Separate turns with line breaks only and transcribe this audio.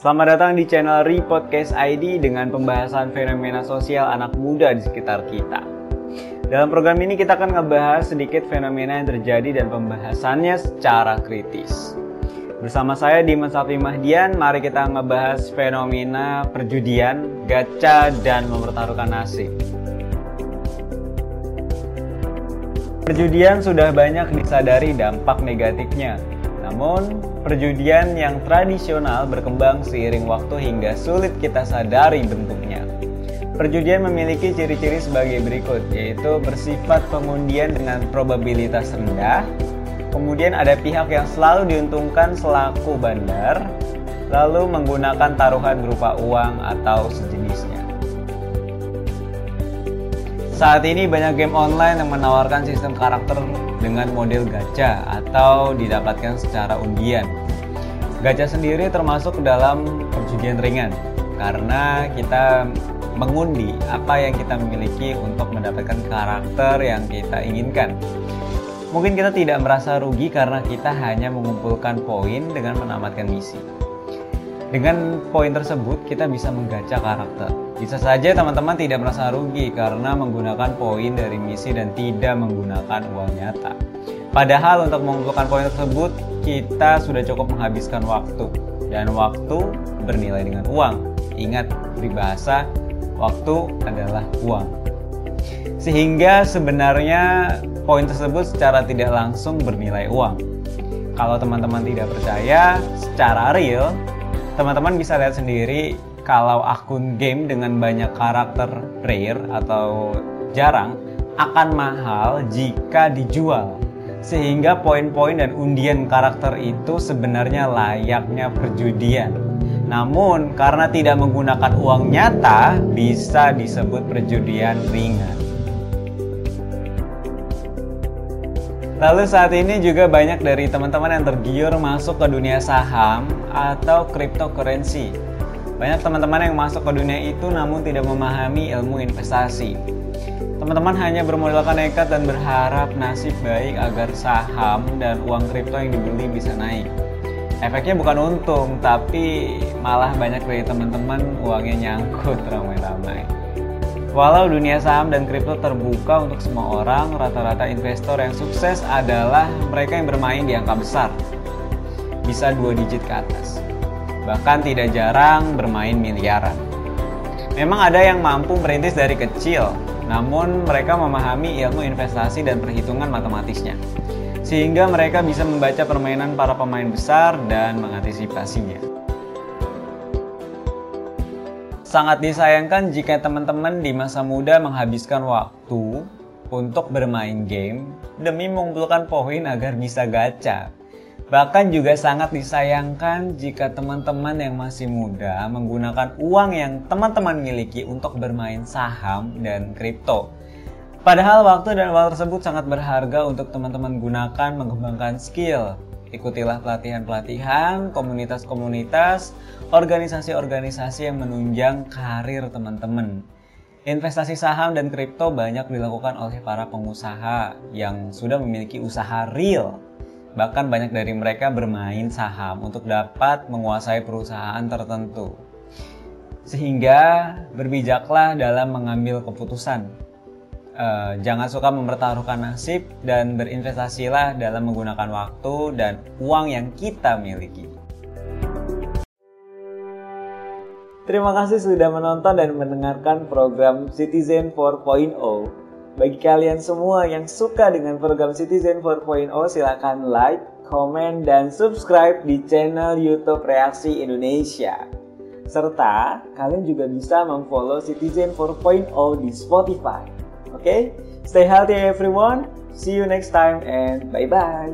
Selamat datang di channel Repodcast ID dengan pembahasan fenomena sosial anak muda di sekitar kita. Dalam program ini kita akan ngebahas sedikit fenomena yang terjadi dan pembahasannya secara kritis. Bersama saya Dimas Safi Mahdian, mari kita ngebahas fenomena perjudian, gacha, dan mempertaruhkan nasib. Perjudian sudah banyak disadari dampak negatifnya, namun, perjudian yang tradisional berkembang seiring waktu hingga sulit kita sadari bentuknya. Perjudian memiliki ciri-ciri sebagai berikut, yaitu bersifat pengundian dengan probabilitas rendah, kemudian ada pihak yang selalu diuntungkan selaku bandar, lalu menggunakan taruhan berupa uang atau sejenisnya. Saat ini banyak game online yang menawarkan sistem karakter dengan model gacha atau didapatkan secara undian. Gacha sendiri termasuk dalam perjudian ringan karena kita mengundi apa yang kita miliki untuk mendapatkan karakter yang kita inginkan. Mungkin kita tidak merasa rugi karena kita hanya mengumpulkan poin dengan menamatkan misi. Dengan poin tersebut, kita bisa menggacha karakter. Bisa saja teman-teman tidak merasa rugi karena menggunakan poin dari misi dan tidak menggunakan uang nyata. Padahal untuk mengumpulkan poin tersebut, kita sudah cukup menghabiskan waktu. Dan waktu bernilai dengan uang. Ingat, peribahasa, waktu adalah uang. Sehingga sebenarnya poin tersebut secara tidak langsung bernilai uang. Kalau teman-teman tidak percaya, secara real, teman-teman bisa lihat sendiri kalau akun game dengan banyak karakter rare atau jarang akan mahal jika dijual. Sehingga poin-poin dan undian karakter itu sebenarnya layaknya perjudian. Namun karena tidak menggunakan uang nyata bisa disebut perjudian ringan. Lalu saat ini juga banyak dari teman-teman yang tergiur masuk ke dunia saham atau cryptocurrency. Banyak teman-teman yang masuk ke dunia itu namun tidak memahami ilmu investasi. Teman-teman hanya bermodalkan nekat dan berharap nasib baik agar saham dan uang kripto yang dibeli bisa naik. Efeknya bukan untung, tapi malah banyak dari teman-teman uangnya nyangkut ramai-ramai. Walau dunia saham dan kripto terbuka untuk semua orang, rata-rata investor yang sukses adalah mereka yang bermain di angka besar. Bisa dua digit ke atas. Bahkan tidak jarang bermain miliaran. Memang ada yang mampu merintis dari kecil, namun mereka memahami ilmu investasi dan perhitungan matematisnya. Sehingga mereka bisa membaca permainan para pemain besar dan mengantisipasinya. Sangat disayangkan jika teman-teman di masa muda menghabiskan waktu untuk bermain game demi mengumpulkan poin agar bisa gacha. Bahkan juga sangat disayangkan jika teman-teman yang masih muda menggunakan uang yang teman-teman miliki untuk bermain saham dan kripto. Padahal waktu dan uang tersebut sangat berharga untuk teman-teman gunakan mengembangkan skill, Ikutilah pelatihan-pelatihan, komunitas-komunitas, organisasi-organisasi yang menunjang karir teman-teman. Investasi saham dan kripto banyak dilakukan oleh para pengusaha yang sudah memiliki usaha real. Bahkan banyak dari mereka bermain saham untuk dapat menguasai perusahaan tertentu. Sehingga berbijaklah dalam mengambil keputusan uh, jangan suka mempertaruhkan nasib dan berinvestasilah dalam menggunakan waktu dan uang yang kita miliki. Terima kasih sudah menonton dan mendengarkan program Citizen 4.0. Bagi kalian semua yang suka dengan program Citizen 4.0, silahkan like, komen, dan subscribe di channel YouTube Reaksi Indonesia. Serta kalian juga bisa memfollow Citizen 4.0 di Spotify. Okay? Stay healthy, everyone. See you next time, and bye bye.